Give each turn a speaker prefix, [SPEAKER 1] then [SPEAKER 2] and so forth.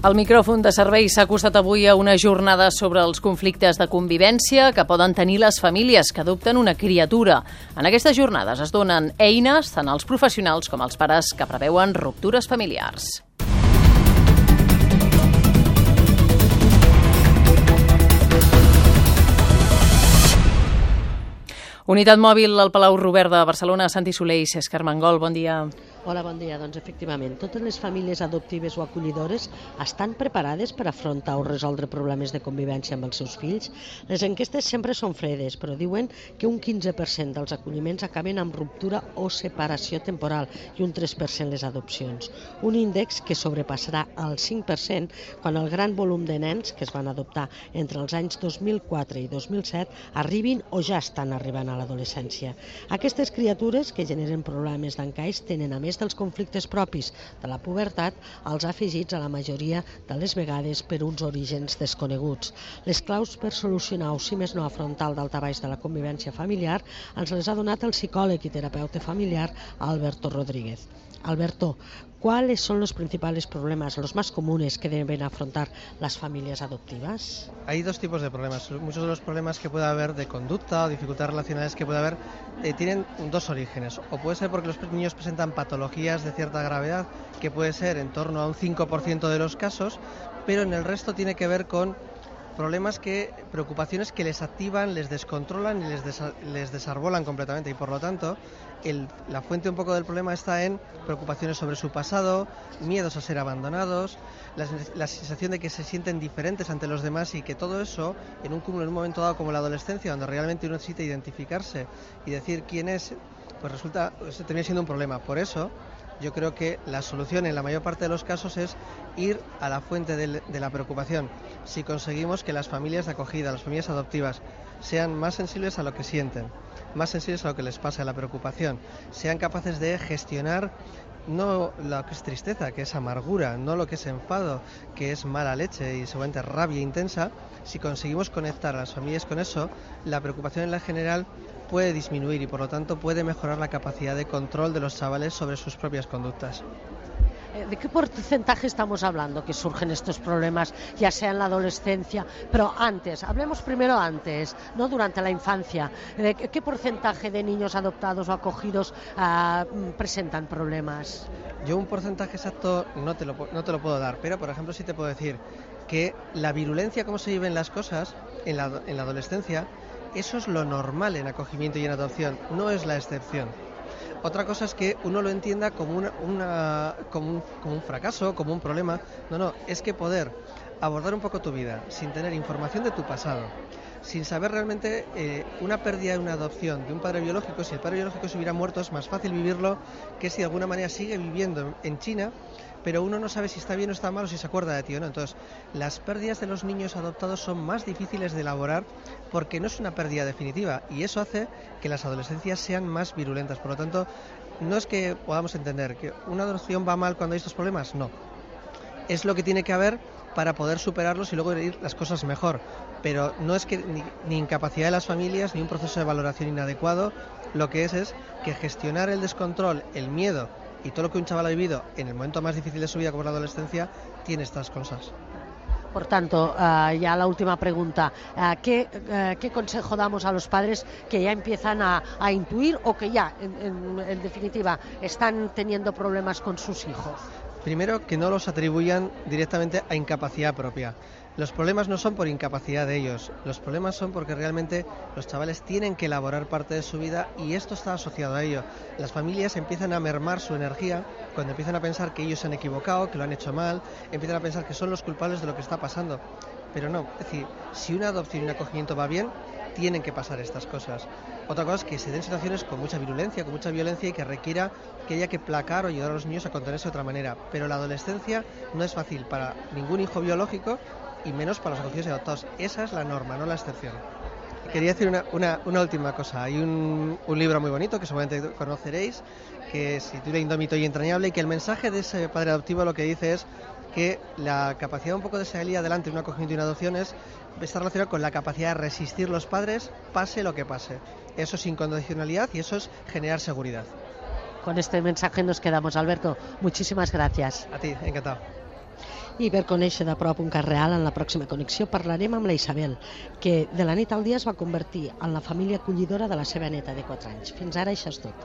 [SPEAKER 1] El micròfon de servei s'ha acostat avui a una jornada sobre els conflictes de convivència que poden tenir les famílies que adopten una criatura. En aquestes jornades es donen eines tant als professionals com als pares que preveuen ruptures familiars. Unitat mòbil al Palau Robert de Barcelona, Santi Soler i Cesc Armengol, bon dia.
[SPEAKER 2] Hola, bon dia. Doncs efectivament, totes les famílies adoptives o acollidores estan preparades per afrontar o resoldre problemes de convivència amb els seus fills. Les enquestes sempre són fredes, però diuen que un 15% dels acolliments acaben amb ruptura o separació temporal i un 3% les adopcions. Un índex que sobrepassarà el 5% quan el gran volum de nens que es van adoptar entre els anys 2004 i 2007 arribin o ja estan arribant a l'adolescència. Aquestes criatures que generen problemes d'encaix tenen a més més dels conflictes propis de la pubertat, els afegits a la majoria de les vegades per uns orígens desconeguts. Les claus per solucionar o, si més no, afrontar el daltabaix de la convivència familiar ens les ha donat el psicòleg i terapeuta familiar Alberto Rodríguez. Alberto, ¿cuáles son los principales problemas, los más comunes que deben afrontar las familias adoptivas?
[SPEAKER 3] Hay dos tipos de problemas. Muchos de los problemas que puede haber de conducta o dificultades relacionales que puede haber eh, tienen dos orígenes. O puede ser porque los niños presentan patologías de cierta gravedad, que puede ser en torno a un 5% de los casos, pero en el resto tiene que ver con problemas que, preocupaciones que les activan, les descontrolan y les, les desarbolan completamente. Y por lo tanto la fuente un poco del problema está en preocupaciones sobre su pasado, miedos a ser abandonados, la, la, sensación de que se sienten diferentes ante los demás y que todo eso, en un cúmulo, en un momento dado como la adolescencia, donde realmente uno necesita identificarse y decir quién es, pues resulta, pues, termina siendo un problema. Por eso, yo creo que la solución en la mayor parte de los casos es ir a la fuente de, de la preocupación. Si conseguimos que las familias de acogida, las familias adoptivas, sean más sensibles a lo que sienten, más sensibles a lo que les pasa, a la preocupación, sean capaces de gestionar no lo que es tristeza, que es amargura, no lo que es enfado, que es mala leche y seguramente rabia intensa, si conseguimos conectar a las familias con eso, la preocupación en la general puede disminuir y por lo tanto puede mejorar la capacidad de control de los chavales sobre sus propias conductas.
[SPEAKER 2] Eh, ¿De qué porcentaje estamos hablando que surgen estos problemas, ya sea en la adolescencia, pero antes? Hablemos primero antes, no durante la infancia. ¿Qué porcentaje de niños adoptados o acogidos uh, presentan problemas?
[SPEAKER 3] Yo un porcentaje exacto no te, lo, no te lo puedo dar, pero por ejemplo sí te puedo decir que la virulencia, cómo se viven las cosas en la, en la adolescencia, eso es lo normal en acogimiento y en adopción, no es la excepción. Otra cosa es que uno lo entienda como, una, una, como, un, un fracaso, como un problema. No, no, es que poder abordar un poco tu vida sin tener información de tu pasado, sin saber realmente eh, una pérdida de una adopción de un padre biológico, si el padre biológico se hubiera muerto es más fácil vivirlo que si de alguna manera sigue viviendo en China pero uno no sabe si está bien o está mal o si se acuerda de ti o no. Entonces, las pérdidas de los niños adoptados son más difíciles de elaborar porque no es una pérdida definitiva y eso hace que las adolescencias sean más virulentas. Por lo tanto, no es que podamos entender que una adopción va mal cuando hay estos problemas, no. Es lo que tiene que haber para poder superarlos y luego ir las cosas mejor. Pero no es que ni, ni, incapacidad de las familias ni un proceso de valoración inadecuado, lo que es es que gestionar el descontrol, el miedo y todo lo que un chaval ha vivido en el momento más difícil de su vida como la adolescencia tiene estas cosas.
[SPEAKER 2] Por tanto, uh, ya la última pregunta. ¿qué, uh, ¿qué, consejo damos a los padres que ya empiezan a, intuir o que ya, en, en, definitiva, están teniendo problemas con sus hijos?
[SPEAKER 3] Primero, que no los atribuyan directamente a incapacidad propia. Los problemas no son por incapacidad de ellos, los problemas son porque realmente los chavales tienen que elaborar parte de su vida y esto está asociado a ello. Las familias empiezan a mermar su energía cuando empiezan a pensar que ellos se han equivocado, que lo han hecho mal, empiezan a pensar que son los culpables de lo que está pasando. Pero no, es decir, si una adopción y un acogimiento va bien, tienen que pasar estas cosas. Otra cosa es que se den situaciones con mucha virulencia, con mucha violencia y que requiera que haya que placar o ayudar a los niños a contenerse de otra manera. Pero la adolescencia no es fácil para ningún hijo biológico y menos para los acogidos y adoptados. Esa es la norma, no la excepción. Quería decir una, una, una última cosa. Hay un, un, libro muy bonito que seguramente conoceréis, que se titula Indómito y Entrañable, y que el mensaje de ese padre adoptivo lo que dice es que la capacidad un poco de salir adelante en un acogimiento y una adopción es, está relacionada con la capacidad de resistir los padres, pase lo que pase. Eso es incondicionalidad y eso es generar seguridad.
[SPEAKER 2] Con este mensaje nos quedamos, Alberto. Muchísimas gracias.
[SPEAKER 3] A ti, encantado.
[SPEAKER 2] I per conèixer de prop un cas real, en la pròxima connexió parlarem amb la Isabel, que de la nit al dia es va convertir en la família acollidora de la seva neta de 4 anys. Fins ara això és tot.